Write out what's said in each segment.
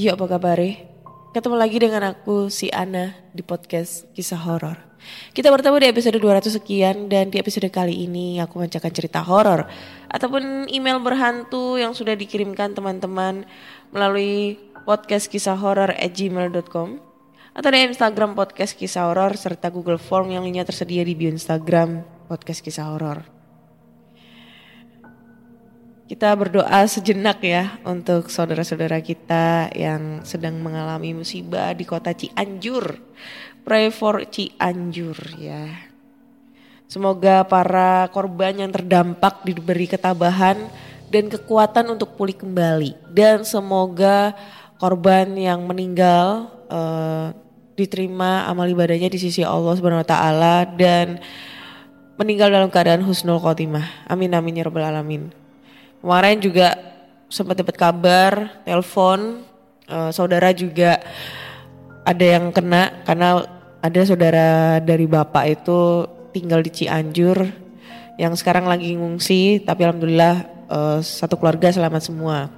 yuk apa kabar Ketemu lagi dengan aku si Ana di podcast kisah horor. Kita bertemu di episode 200 sekian dan di episode kali ini aku membacakan cerita horor ataupun email berhantu yang sudah dikirimkan teman-teman melalui podcast kisah horor at gmail.com atau di Instagram podcast kisah horor serta Google Form yang lainnya tersedia di bio Instagram podcast kisah horor. Kita berdoa sejenak ya untuk saudara-saudara kita yang sedang mengalami musibah di kota Cianjur. Pray for Cianjur ya. Semoga para korban yang terdampak diberi ketabahan dan kekuatan untuk pulih kembali. Dan semoga korban yang meninggal eh, diterima amal ibadahnya di sisi Allah Subhanahu taala dan meninggal dalam keadaan husnul khotimah. Amin amin ya rabbal alamin. Kemarin juga sempat dapat kabar, telepon, eh, saudara juga ada yang kena karena ada saudara dari bapak itu tinggal di Cianjur yang sekarang lagi ngungsi, tapi alhamdulillah eh, satu keluarga selamat semua.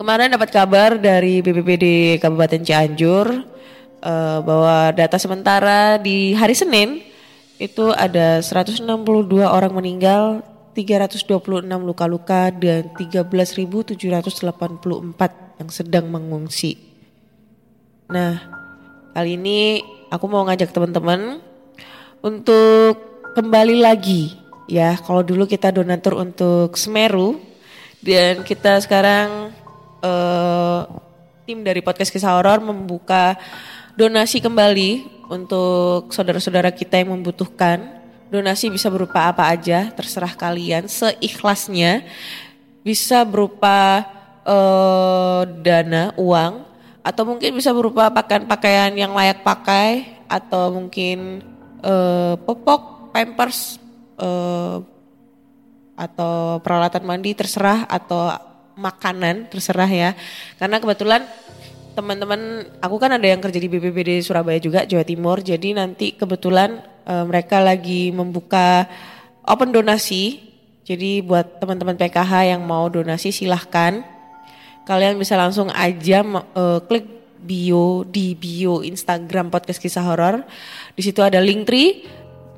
Kemarin dapat kabar dari BPBD Kabupaten Cianjur eh, bahwa data sementara di hari Senin itu ada 162 orang meninggal, 326 luka-luka dan 13.784 yang sedang mengungsi. Nah, kali ini aku mau ngajak teman-teman untuk kembali lagi ya. Kalau dulu kita donatur untuk Semeru dan kita sekarang eh, tim dari podcast kisah horor membuka donasi kembali untuk saudara-saudara kita yang membutuhkan. Donasi bisa berupa apa aja, terserah kalian seikhlasnya. Bisa berupa eh, dana, uang, atau mungkin bisa berupa pakaian-pakaian yang layak pakai, atau mungkin eh, popok, pampers, eh, atau peralatan mandi terserah, atau makanan terserah ya. Karena kebetulan teman-teman aku kan ada yang kerja di BPBD Surabaya juga Jawa Timur jadi nanti kebetulan eh, mereka lagi membuka open donasi. Jadi buat teman-teman PKH yang mau donasi silahkan. Kalian bisa langsung aja eh, klik bio di bio Instagram podcast kisah horor. Di situ ada link tree.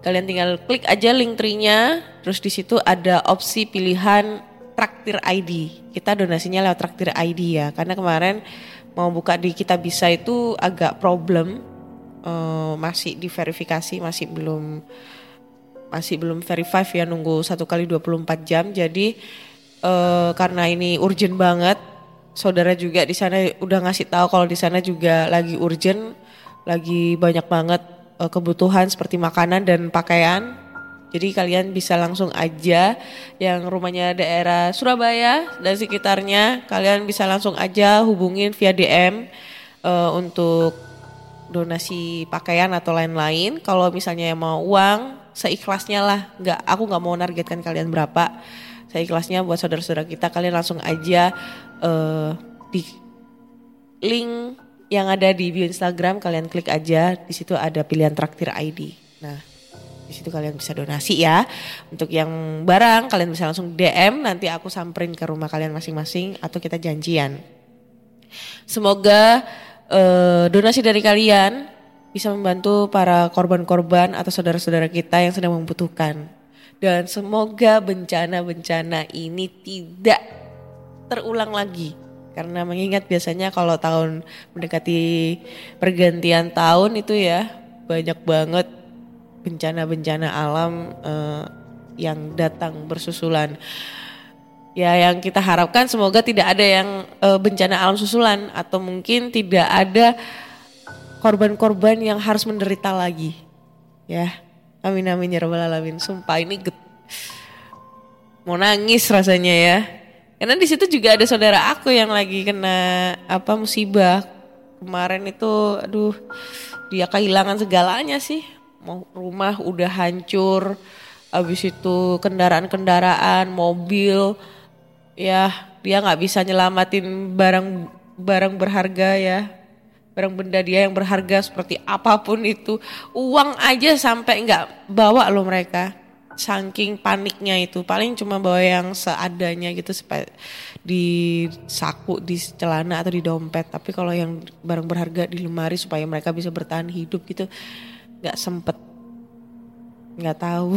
Kalian tinggal klik aja link tree-nya. Terus di situ ada opsi pilihan traktir ID kita donasinya lewat traktir ID ya. Karena kemarin mau buka di kita bisa itu agak problem Eh, masih diverifikasi masih belum masih belum verify ya nunggu satu kali 24 jam. Jadi eh, karena ini urgent banget saudara juga di sana udah ngasih tahu kalau di sana juga lagi urgent lagi banyak banget eh, kebutuhan seperti makanan dan pakaian. Jadi kalian bisa langsung aja yang rumahnya daerah Surabaya dan sekitarnya kalian bisa langsung aja hubungin via DM eh, untuk donasi pakaian atau lain-lain. Kalau misalnya mau uang seikhlasnya lah, nggak aku nggak mau nargetkan kalian berapa. Seikhlasnya buat saudara-saudara kita kalian langsung aja eh, di link yang ada di bio Instagram kalian klik aja di situ ada pilihan traktir ID. Nah di situ kalian bisa donasi ya. Untuk yang barang kalian bisa langsung DM nanti aku samperin ke rumah kalian masing-masing atau kita janjian. Semoga eh, donasi dari kalian bisa membantu para korban-korban atau saudara-saudara kita yang sedang membutuhkan. Dan semoga bencana-bencana ini tidak terulang lagi. Karena mengingat biasanya kalau tahun mendekati pergantian tahun itu ya banyak banget bencana-bencana alam eh, yang datang bersusulan. Ya yang kita harapkan semoga tidak ada yang eh, bencana alam susulan atau mungkin tidak ada korban-korban yang harus menderita lagi. Ya, amin amin ya rabbal alamin. Sumpah ini get- mau nangis rasanya ya. Karena di situ juga ada saudara aku yang lagi kena apa musibah kemarin itu, aduh dia kehilangan segalanya sih. Mau rumah udah hancur, habis itu kendaraan-kendaraan, mobil, ya dia nggak bisa nyelamatin barang barang berharga ya. Barang benda dia yang berharga seperti apa pun itu. Uang aja sampai nggak bawa loh mereka. Saking paniknya itu. Paling cuma bawa yang seadanya gitu supaya di saku di celana atau di dompet. Tapi kalau yang barang berharga di lemari supaya mereka bisa bertahan hidup gitu nggak sempet. Nggak tahu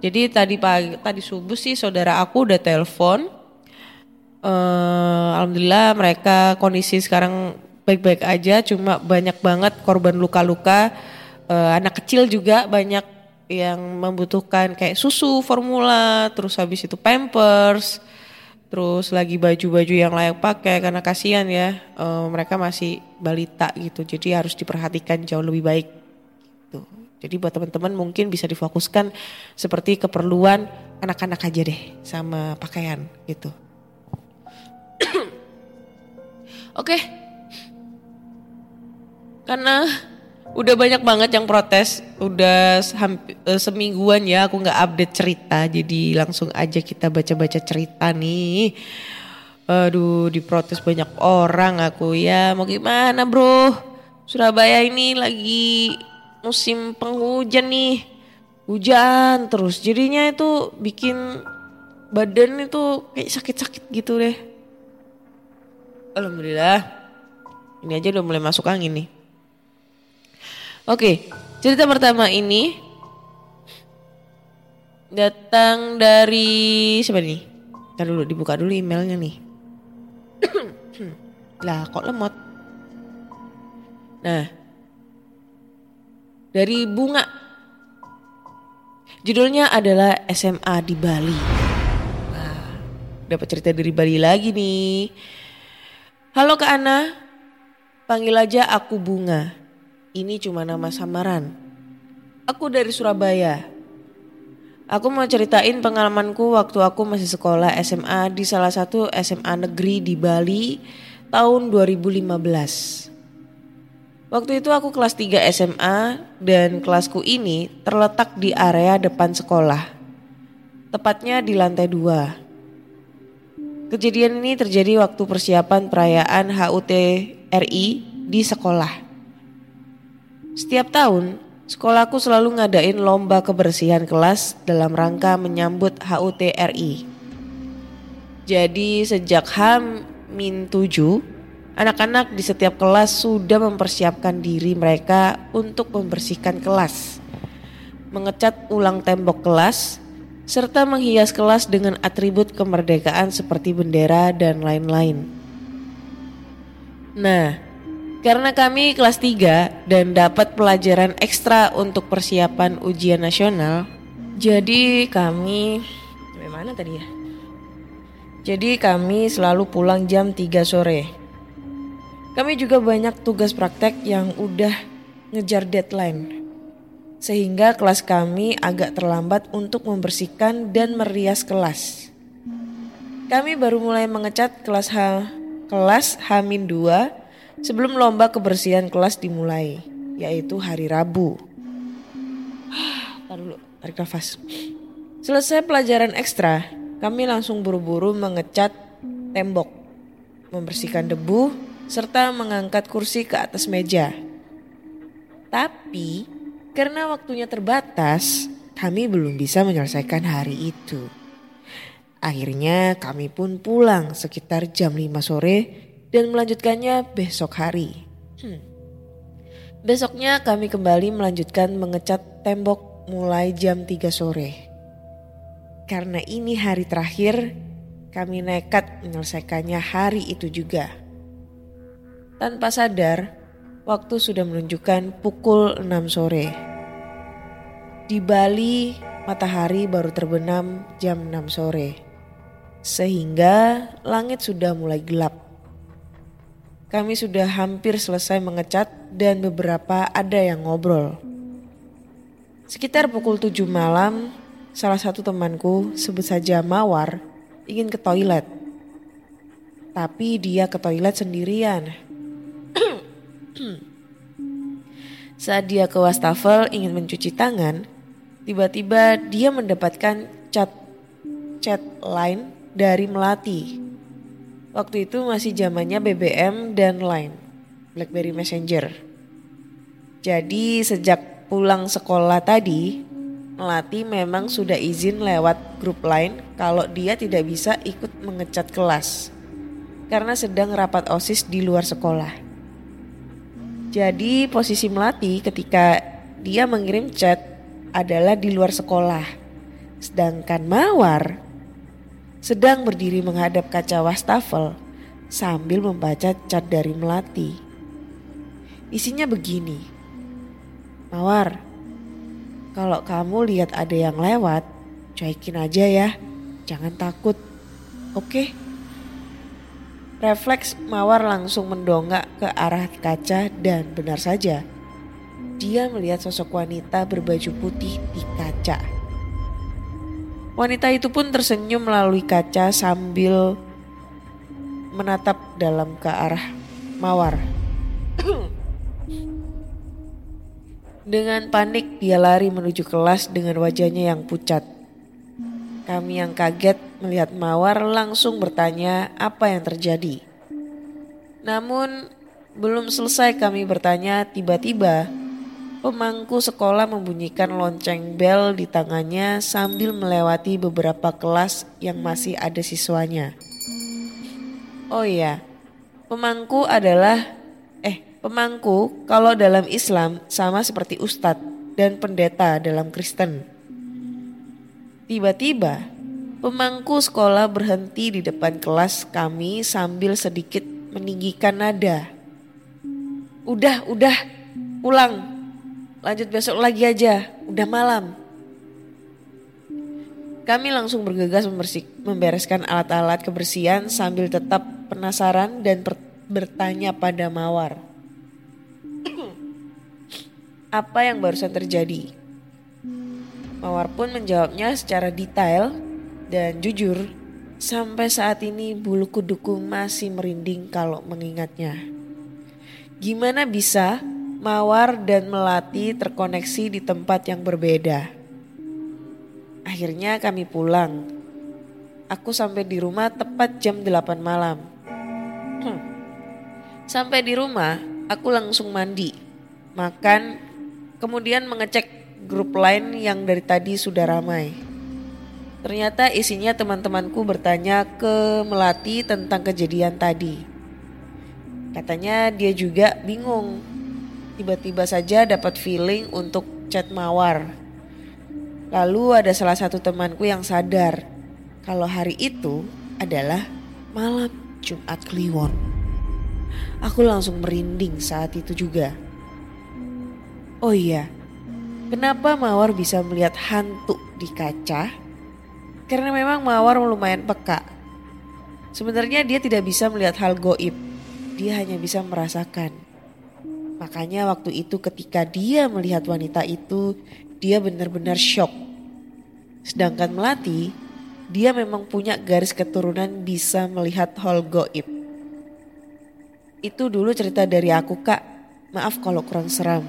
jadi tadi pagi tadi subuh sih saudara aku udah telepon. Eh alhamdulillah mereka kondisi sekarang baik-baik aja cuma banyak banget korban luka-luka. Eh, anak kecil juga banyak yang membutuhkan kayak susu formula terus habis itu pampers terus lagi baju-baju yang layak pakai karena kasihan ya. Eh, mereka masih balita gitu jadi harus diperhatikan jauh lebih baik gitu. Jadi buat teman-teman mungkin bisa difokuskan seperti keperluan anak-anak aja deh sama pakaian gitu. Oke. Karena udah banyak banget yang protes, udah hampi- eh, semingguan ya aku nggak update cerita, jadi langsung aja kita baca-baca cerita nih. Aduh, diprotes banyak orang aku ya. Mau gimana, Bro? Surabaya ini lagi musim penghujan nih. Hujan terus. Jadinya itu bikin badan itu kayak sakit-sakit gitu deh. Alhamdulillah. Ini aja udah mulai masuk angin nih. Oke, cerita pertama ini datang dari siapa nih? Ntar dulu dibuka dulu emailnya nih. lah kok lemot? Nah, dari bunga. Judulnya adalah SMA di Bali. Nah, dapat cerita dari Bali lagi nih. Halo Kak Ana, panggil aja aku Bunga. Ini cuma nama samaran. Aku dari Surabaya. Aku mau ceritain pengalamanku waktu aku masih sekolah SMA di salah satu SMA negeri di Bali tahun 2015. Waktu itu aku kelas 3 SMA dan kelasku ini terletak di area depan sekolah. Tepatnya di lantai 2. Kejadian ini terjadi waktu persiapan perayaan HUT RI di sekolah. Setiap tahun, sekolahku selalu ngadain lomba kebersihan kelas dalam rangka menyambut HUT RI. Jadi sejak H-7, anak-anak di setiap kelas sudah mempersiapkan diri mereka untuk membersihkan kelas. Mengecat ulang tembok kelas, serta menghias kelas dengan atribut kemerdekaan seperti bendera dan lain-lain. Nah, karena kami kelas 3 dan dapat pelajaran ekstra untuk persiapan ujian nasional, jadi kami mana tadi ya? Jadi kami selalu pulang jam 3 sore. Kami juga banyak tugas praktek yang udah ngejar deadline. Sehingga kelas kami agak terlambat untuk membersihkan dan merias kelas. Kami baru mulai mengecat kelas H kelas H-2 sebelum lomba kebersihan kelas dimulai, yaitu hari Rabu. Tar dulu, tarik nafas. Selesai pelajaran ekstra, kami langsung buru-buru mengecat tembok, membersihkan debu, serta mengangkat kursi ke atas meja. Tapi karena waktunya terbatas, kami belum bisa menyelesaikan hari itu. Akhirnya kami pun pulang sekitar jam 5 sore dan melanjutkannya besok hari. Hmm. Besoknya kami kembali melanjutkan mengecat tembok mulai jam 3 sore. Karena ini hari terakhir, kami nekat menyelesaikannya hari itu juga. Tanpa sadar, waktu sudah menunjukkan pukul 6 sore. Di Bali, matahari baru terbenam jam 6 sore. Sehingga langit sudah mulai gelap. Kami sudah hampir selesai mengecat dan beberapa ada yang ngobrol. Sekitar pukul 7 malam, salah satu temanku, sebut saja Mawar, ingin ke toilet. Tapi dia ke toilet sendirian. Saat dia ke wastafel ingin mencuci tangan, tiba-tiba dia mendapatkan chat chat line dari Melati. Waktu itu masih zamannya BBM dan Line, BlackBerry Messenger. Jadi sejak pulang sekolah tadi, Melati memang sudah izin lewat grup Line kalau dia tidak bisa ikut mengecat kelas karena sedang rapat OSIS di luar sekolah. Jadi posisi Melati ketika dia mengirim chat adalah di luar sekolah. Sedangkan Mawar sedang berdiri menghadap kaca wastafel sambil membaca chat dari Melati. Isinya begini. Mawar, kalau kamu lihat ada yang lewat, cuekin aja ya. Jangan takut. Oke? Refleks Mawar langsung mendongak ke arah kaca dan benar saja. Dia melihat sosok wanita berbaju putih di kaca. Wanita itu pun tersenyum melalui kaca sambil menatap dalam ke arah Mawar. Dengan panik dia lari menuju kelas dengan wajahnya yang pucat. Kami yang kaget melihat Mawar langsung bertanya apa yang terjadi. Namun belum selesai kami bertanya tiba-tiba pemangku sekolah membunyikan lonceng bel di tangannya sambil melewati beberapa kelas yang masih ada siswanya. Oh iya, pemangku adalah eh pemangku kalau dalam Islam sama seperti ustadz dan pendeta dalam Kristen. Tiba-tiba, pemangku sekolah berhenti di depan kelas kami sambil sedikit meninggikan nada. Udah, udah, pulang. Lanjut besok lagi aja, udah malam. Kami langsung bergegas membersih, membereskan alat-alat kebersihan sambil tetap penasaran dan bertanya pada Mawar. Apa yang barusan terjadi? Mawar pun menjawabnya secara detail dan jujur. Sampai saat ini bulu kuduku masih merinding kalau mengingatnya. Gimana bisa Mawar dan Melati terkoneksi di tempat yang berbeda? Akhirnya kami pulang. Aku sampai di rumah tepat jam 8 malam. Hmm. Sampai di rumah, aku langsung mandi, makan, kemudian mengecek grup lain yang dari tadi sudah ramai. Ternyata isinya teman-temanku bertanya ke Melati tentang kejadian tadi. Katanya dia juga bingung. Tiba-tiba saja dapat feeling untuk chat mawar. Lalu ada salah satu temanku yang sadar kalau hari itu adalah malam Jumat Kliwon. Aku langsung merinding saat itu juga. Oh iya, Kenapa Mawar bisa melihat hantu di kaca? Karena memang Mawar lumayan peka. Sebenarnya dia tidak bisa melihat hal goib. Dia hanya bisa merasakan. Makanya waktu itu ketika dia melihat wanita itu, dia benar-benar shock. Sedangkan Melati, dia memang punya garis keturunan bisa melihat hal goib. Itu dulu cerita dari aku kak. Maaf kalau kurang seram.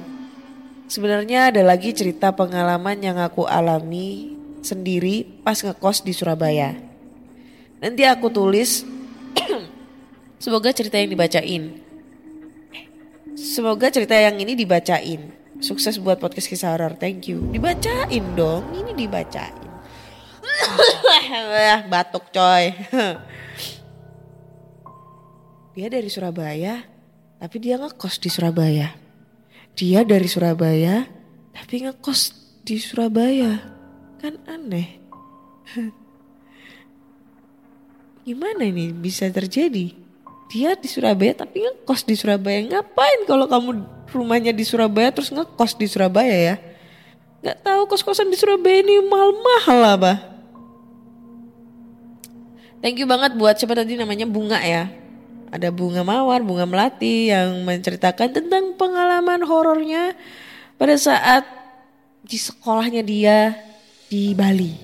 Sebenarnya ada lagi cerita pengalaman yang aku alami sendiri pas ngekos di Surabaya. Nanti aku tulis, semoga cerita yang dibacain. Semoga cerita yang ini dibacain. Sukses buat podcast kisah horor, thank you. Dibacain dong, ini dibacain. Batuk coy. dia dari Surabaya, tapi dia ngekos di Surabaya dia dari Surabaya tapi ngekos di Surabaya kan aneh. Gimana ini bisa terjadi? Dia di Surabaya tapi ngekos di Surabaya. Ngapain kalau kamu rumahnya di Surabaya terus ngekos di Surabaya ya? Gak tahu kos-kosan di Surabaya ini mahal-mahal lah bah. Thank you banget buat siapa tadi namanya? Bunga ya. Ada Bunga Mawar, Bunga Melati yang menceritakan tentang pengalaman horornya pada saat di sekolahnya dia di Bali.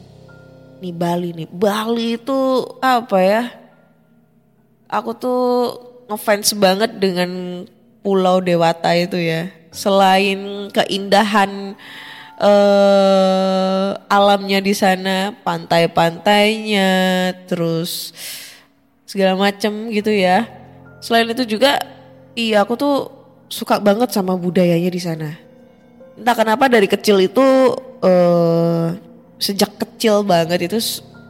Nih Bali nih. Bali itu apa ya? Aku tuh ngefans banget dengan Pulau Dewata itu ya. Selain keindahan eh alamnya di sana, pantai-pantainya, terus segala macem gitu ya. Selain itu juga, iya aku tuh suka banget sama budayanya di sana. Entah kenapa dari kecil itu eh sejak kecil banget itu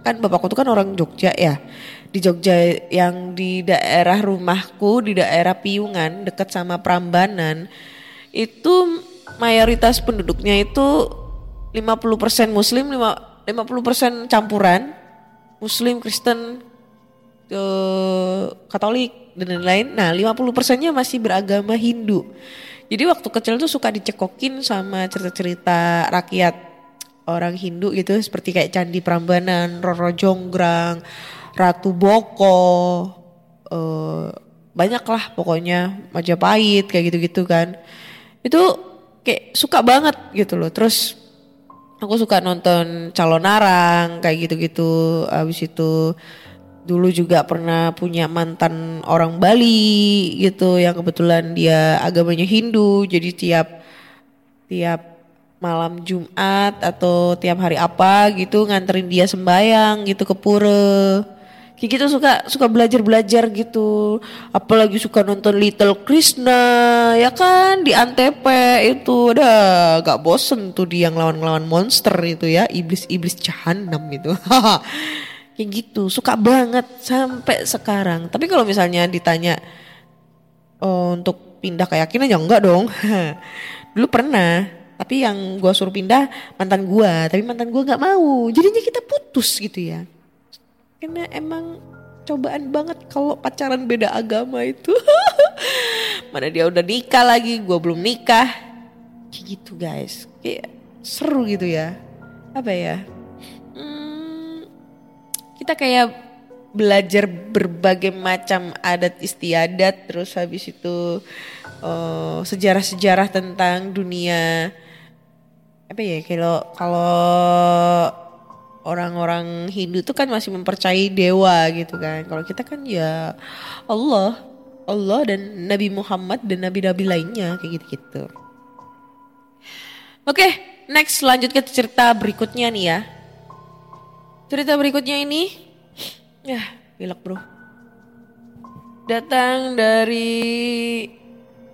kan bapakku tuh kan orang Jogja ya. Di Jogja yang di daerah rumahku di daerah Piungan dekat sama Prambanan itu mayoritas penduduknya itu 50% muslim, lima- 50% campuran muslim, Kristen, ke Katolik dan lain-lain. Nah, 50 persennya masih beragama Hindu. Jadi waktu kecil tuh suka dicekokin sama cerita-cerita rakyat orang Hindu gitu seperti kayak Candi Prambanan, Roro Jonggrang, Ratu Boko, eh, banyak lah pokoknya Majapahit kayak gitu-gitu kan. Itu kayak suka banget gitu loh. Terus aku suka nonton calon narang kayak gitu-gitu. Habis itu dulu juga pernah punya mantan orang Bali gitu yang kebetulan dia agamanya Hindu. Jadi tiap tiap malam Jumat atau tiap hari apa gitu nganterin dia sembayang gitu ke pura. Kayak gitu suka suka belajar-belajar gitu. Apalagi suka nonton Little Krishna ya kan di Antep itu udah gak bosen tuh dia ngelawan-ngelawan monster itu ya iblis-iblis jahanam itu. Kayak gitu suka banget sampai sekarang. Tapi kalau misalnya ditanya oh, untuk pindah keyakinan ya enggak dong. Dulu pernah tapi yang gua suruh pindah mantan gua tapi mantan gua nggak mau jadinya kita putus gitu ya karena emang cobaan banget kalau pacaran beda agama itu. Mana dia udah nikah lagi, gue belum nikah. Kayak gitu guys, kayak seru gitu ya. Apa ya? Hmm, kita kayak belajar berbagai macam adat istiadat, terus habis itu eh, sejarah-sejarah tentang dunia apa ya kalau kalau orang-orang Hindu tuh kan masih mempercayai dewa gitu kan. Kalau kita kan ya Allah, Allah dan Nabi Muhammad dan nabi-nabi lainnya kayak gitu-gitu. Oke, next lanjut ke cerita berikutnya nih ya. Cerita berikutnya ini, ya pilek bro. Datang dari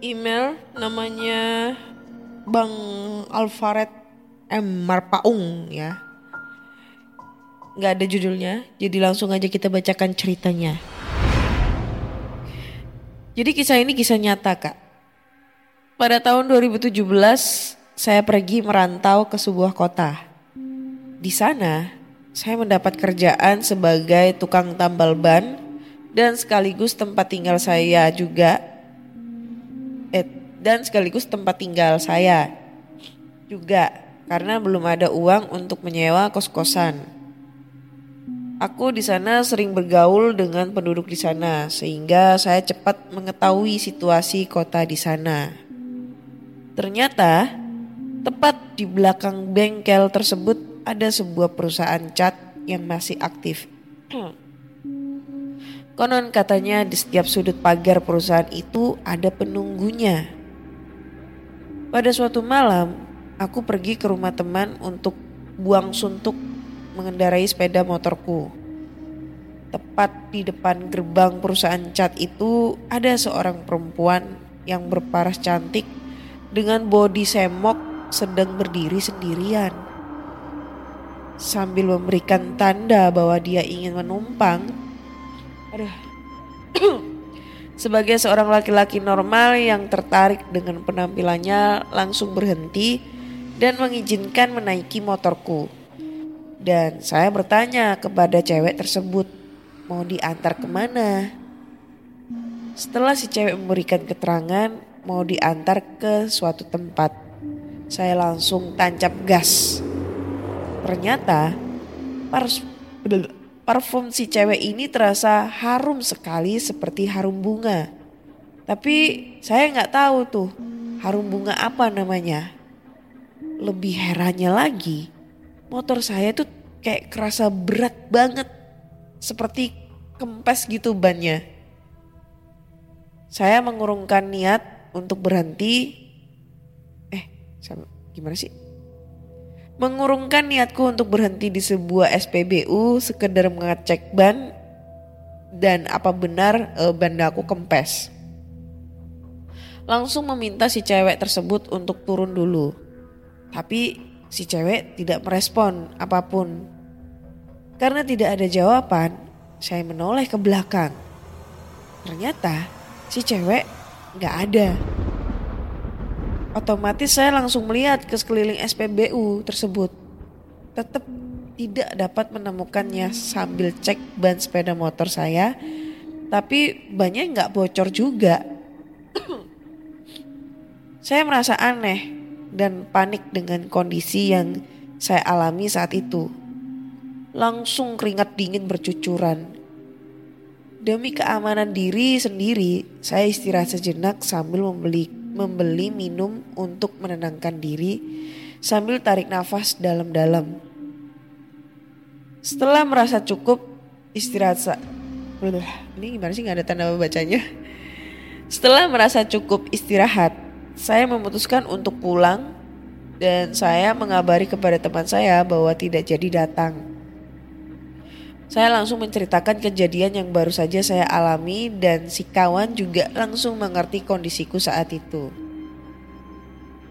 email namanya Bang Alfared M. Marpaung ya nggak ada judulnya, jadi langsung aja kita bacakan ceritanya. Jadi kisah ini kisah nyata kak. Pada tahun 2017 saya pergi merantau ke sebuah kota. Di sana saya mendapat kerjaan sebagai tukang tambal ban dan sekaligus tempat tinggal saya juga. Eh, dan sekaligus tempat tinggal saya juga karena belum ada uang untuk menyewa kos-kosan. Aku di sana sering bergaul dengan penduduk di sana, sehingga saya cepat mengetahui situasi kota di sana. Ternyata, tepat di belakang bengkel tersebut ada sebuah perusahaan cat yang masih aktif. Konon katanya di setiap sudut pagar perusahaan itu ada penunggunya. Pada suatu malam, aku pergi ke rumah teman untuk buang suntuk mengendarai sepeda motorku. Tepat di depan gerbang perusahaan cat itu ada seorang perempuan yang berparas cantik dengan bodi semok sedang berdiri sendirian. Sambil memberikan tanda bahwa dia ingin menumpang. Aduh. Sebagai seorang laki-laki normal yang tertarik dengan penampilannya langsung berhenti dan mengizinkan menaiki motorku. Dan saya bertanya kepada cewek tersebut, mau diantar ke mana? Setelah si cewek memberikan keterangan, mau diantar ke suatu tempat. Saya langsung tancap gas. Ternyata parfum si cewek ini terasa harum sekali seperti harum bunga. Tapi saya nggak tahu tuh harum bunga apa namanya. Lebih herannya lagi, motor saya tuh kayak kerasa berat banget. Seperti kempes gitu bannya. Saya mengurungkan niat untuk berhenti. Eh, gimana sih? Mengurungkan niatku untuk berhenti di sebuah SPBU sekedar mengecek ban dan apa benar e, ban aku kempes. Langsung meminta si cewek tersebut untuk turun dulu. Tapi si cewek tidak merespon apa pun. Karena tidak ada jawaban, saya menoleh ke belakang. Ternyata si cewek nggak ada. Otomatis saya langsung melihat ke sekeliling SPBU tersebut. Tetap tidak dapat menemukannya sambil cek ban sepeda motor saya. Tapi banyak nggak bocor juga. saya merasa aneh dan panik dengan kondisi yang saya alami saat itu. Langsung keringat dingin bercucuran. Demi keamanan diri sendiri, saya istirahat sejenak sambil membeli membeli minum untuk menenangkan diri sambil tarik nafas dalam-dalam. Setelah merasa cukup istirahat ini gimana sih nggak ada tanda bacanya. Setelah merasa cukup istirahat, saya memutuskan untuk pulang dan saya mengabari kepada teman saya bahwa tidak jadi datang. Saya langsung menceritakan kejadian yang baru saja saya alami dan si kawan juga langsung mengerti kondisiku saat itu.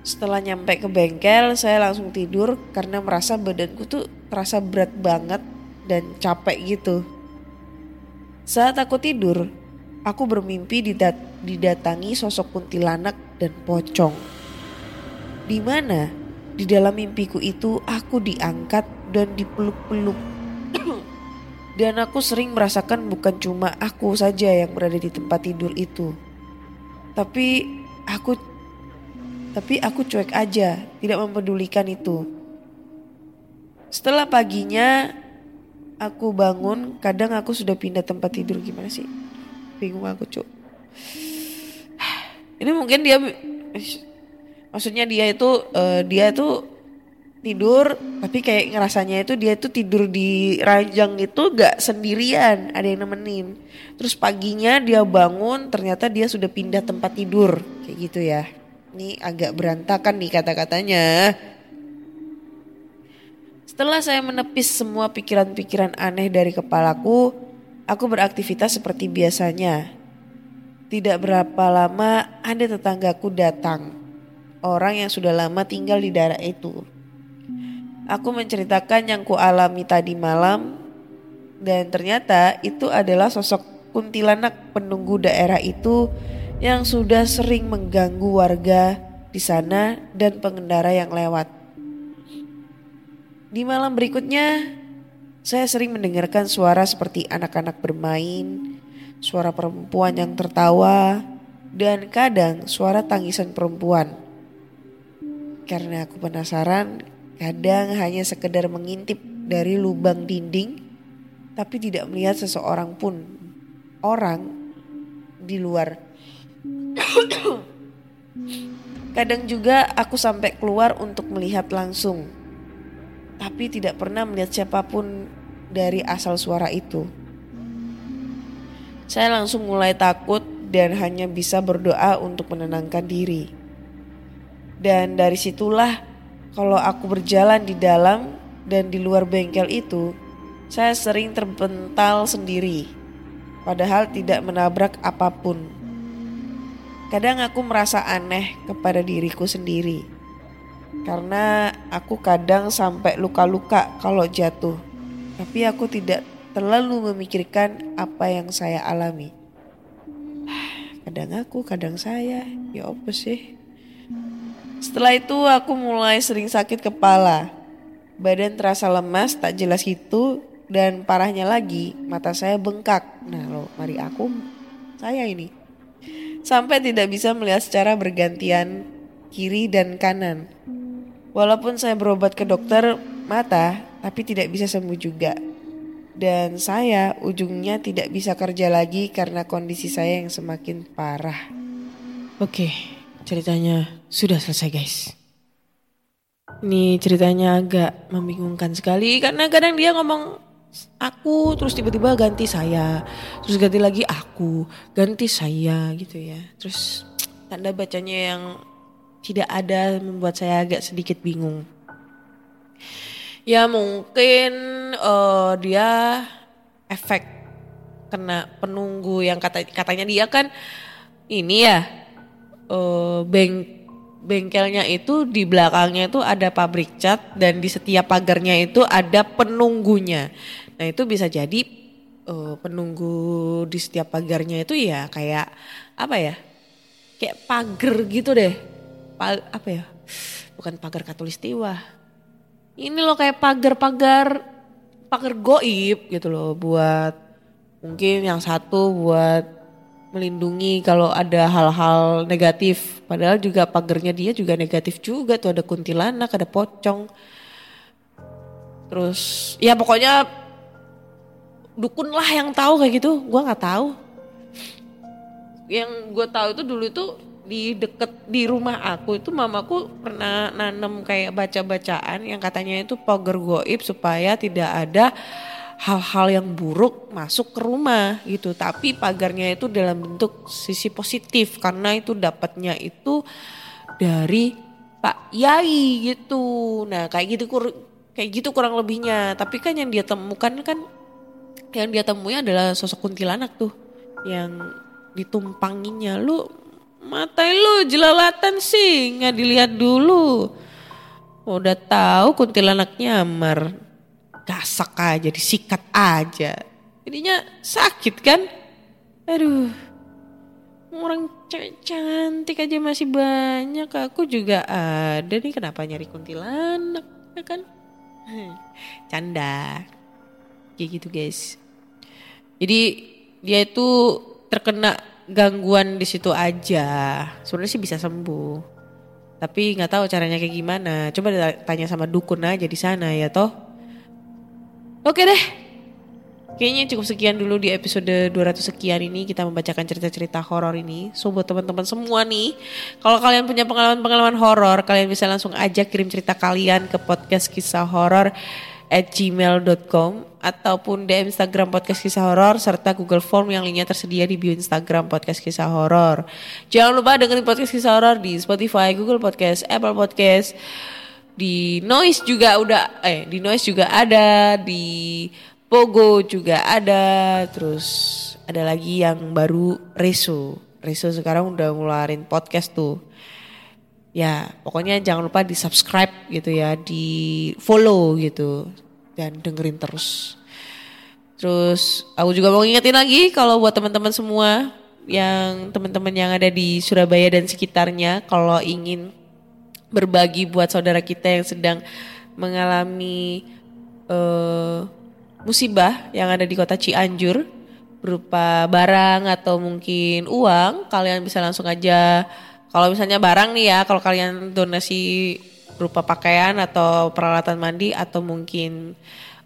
Setelah nyampe ke bengkel, saya langsung tidur karena merasa badanku tuh terasa berat banget dan capek gitu. Saat aku tidur, aku bermimpi didat didatangi sosok kuntilanak dan pocong. Di mana di dalam mimpiku itu aku diangkat dan dipeluk-peluk dan aku sering merasakan bukan cuma aku saja yang berada di tempat tidur itu. Tapi aku tapi aku cuek aja, tidak mempedulikan itu. Setelah paginya aku bangun, kadang aku sudah pindah tempat tidur gimana sih? Bingung aku, Cuk. Ini mungkin dia maksudnya dia itu uh, dia itu tidur tapi kayak ngerasanya itu dia tuh tidur di ranjang itu gak sendirian ada yang nemenin. Terus paginya dia bangun ternyata dia sudah pindah tempat tidur kayak gitu ya. Ini agak berantakan nih kata-katanya. Setelah saya menepis semua pikiran-pikiran aneh dari kepalaku aku beraktivitas seperti biasanya tidak berapa lama ada tetanggaku datang orang yang sudah lama tinggal di daerah itu Aku menceritakan yang kualami tadi malam dan ternyata itu adalah sosok kuntilanak penunggu daerah itu yang sudah sering mengganggu warga di sana dan pengendara yang lewat. Di malam berikutnya, saya sering mendengarkan suara seperti anak-anak bermain, suara perempuan yang tertawa, dan kadang suara tangisan perempuan. Karena aku penasaran Kadang hanya sekedar mengintip dari lubang dinding, tapi tidak melihat seseorang pun orang di luar. Kadang juga aku sampai keluar untuk melihat langsung, tapi tidak pernah melihat siapa pun dari asal suara itu. Saya langsung mulai takut dan hanya bisa berdoa untuk menenangkan diri. Dan dari situlah kalau aku berjalan di dalam dan di luar bengkel itu, saya sering terbental sendiri, padahal tidak menabrak apa pun. Kadang aku merasa aneh kepada diriku sendiri, karena aku kadang sampai luka-luka kalau jatuh, tapi aku tidak terlalu memikirkan apa yang saya alami. Kadang aku, kadang saya, ya apa sih? Setelah itu aku mulai sering sakit kepala. Badan terasa lemas, tak jelas itu, dan parahnya lagi mata saya bengkak. Nah lo, mari aku, saya ini. Sampai tidak bisa melihat secara bergantian kiri dan kanan. Walaupun saya berobat ke dokter mata, tapi tidak bisa sembuh juga. Dan saya ujungnya tidak bisa kerja lagi karena kondisi saya yang semakin parah. Oke, ceritanya sudah selesai guys. Ini ceritanya agak membingungkan sekali karena kadang dia ngomong aku terus tiba-tiba ganti saya, terus ganti lagi aku, ganti saya gitu ya. Terus tanda bacanya yang tidak ada membuat saya agak sedikit bingung. Ya mungkin eh, dia efek kena penunggu yang kata katanya dia kan ini ya eh, beng bengkelnya itu di belakangnya itu ada pabrik cat dan di setiap pagarnya itu ada penunggunya. Nah itu bisa jadi eh, penunggu di setiap pagarnya itu ya kayak apa ya? Kayak pagar gitu deh. Pa- apa ya? Bukan pagar katulistiwa. Ini loh kayak pagar-pagar pagar goib gitu loh buat mungkin yang satu buat melindungi kalau ada hal-hal negatif. Padahal juga pagarnya dia juga negatif juga tuh ada kuntilanak, ada pocong. Terus ya pokoknya dukun lah yang tahu kayak gitu. Gua nggak tahu. Yang gue tahu itu dulu itu di deket di rumah aku itu mamaku pernah nanam kayak baca-bacaan yang katanya itu pagar goib supaya tidak ada hal-hal yang buruk masuk ke rumah gitu. Tapi pagarnya itu dalam bentuk sisi positif karena itu dapatnya itu dari Pak Yai gitu. Nah kayak gitu kur- kayak gitu kurang lebihnya. Tapi kan yang dia temukan kan yang dia temui adalah sosok kuntilanak tuh yang ditumpanginya lu mata lu jelalatan sih nggak dilihat dulu. Udah tahu kuntilanak nyamar gasak aja disikat aja. Jadinya sakit kan? Aduh. Orang cantik aja masih banyak. Aku juga ada nih kenapa nyari kuntilanak ya kan? Canda. Kayak gitu guys. Jadi dia itu terkena gangguan di situ aja. Sebenarnya sih bisa sembuh. Tapi nggak tahu caranya kayak gimana. Coba tanya sama dukun aja di sana ya toh. Oke deh. Kayaknya cukup sekian dulu di episode 200 sekian ini. Kita membacakan cerita-cerita horor ini. So buat teman-teman semua nih, kalau kalian punya pengalaman-pengalaman horor, kalian bisa langsung aja kirim cerita kalian ke podcast kisah horor at gmail.com ataupun DM Instagram podcast kisah horor serta Google Form yang linknya tersedia di bio Instagram podcast kisah horor. Jangan lupa dengerin podcast kisah horor di Spotify, Google Podcast, Apple Podcast, di noise juga udah eh di noise juga ada di pogo juga ada terus ada lagi yang baru reso reso sekarang udah ngeluarin podcast tuh ya pokoknya jangan lupa di subscribe gitu ya di follow gitu dan dengerin terus. Terus aku juga mau ngingetin lagi kalau buat teman-teman semua yang teman-teman yang ada di Surabaya dan sekitarnya kalau ingin berbagi buat saudara kita yang sedang mengalami eh, musibah yang ada di kota Cianjur berupa barang atau mungkin uang kalian bisa langsung aja kalau misalnya barang nih ya kalau kalian donasi berupa pakaian atau peralatan mandi atau mungkin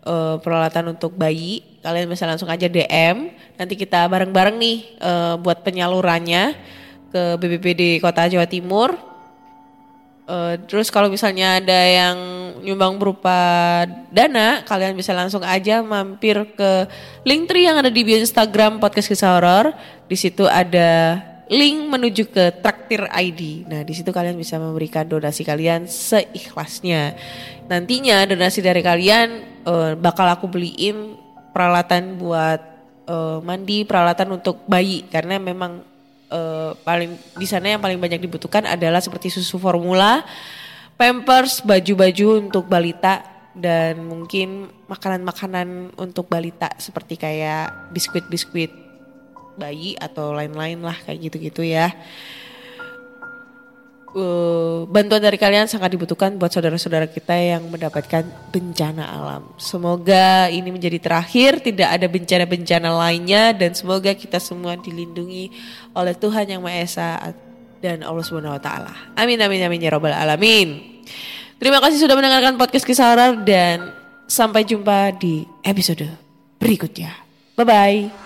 eh, peralatan untuk bayi kalian bisa langsung aja DM nanti kita bareng-bareng nih eh, buat penyalurannya ke BPBD Kota Jawa Timur Uh, terus kalau misalnya ada yang nyumbang berupa dana, kalian bisa langsung aja mampir ke link tree yang ada di bio Instagram podcast kisah horor. Di situ ada link menuju ke traktir ID. Nah di situ kalian bisa memberikan donasi kalian seikhlasnya. Nantinya donasi dari kalian uh, bakal aku beliin peralatan buat uh, mandi, peralatan untuk bayi karena memang eh, paling di sana yang paling banyak dibutuhkan adalah seperti susu formula, pampers, baju-baju untuk balita dan mungkin makanan-makanan untuk balita seperti kayak biskuit-biskuit bayi atau lain-lain lah kayak gitu-gitu ya. Eh, bantuan dari kalian sangat dibutuhkan buat saudara-saudara kita yang mendapatkan bencana alam. Semoga ini menjadi terakhir, tidak ada bencana-bencana lainnya dan semoga kita semua dilindungi oleh Tuhan yang Maha Esa dan Allah Subhanahu wa taala. Amin amin amin ya rabbal alamin. Terima kasih sudah mendengarkan podcast kisah horor dan sampai jumpa di episode berikutnya. Bye bye.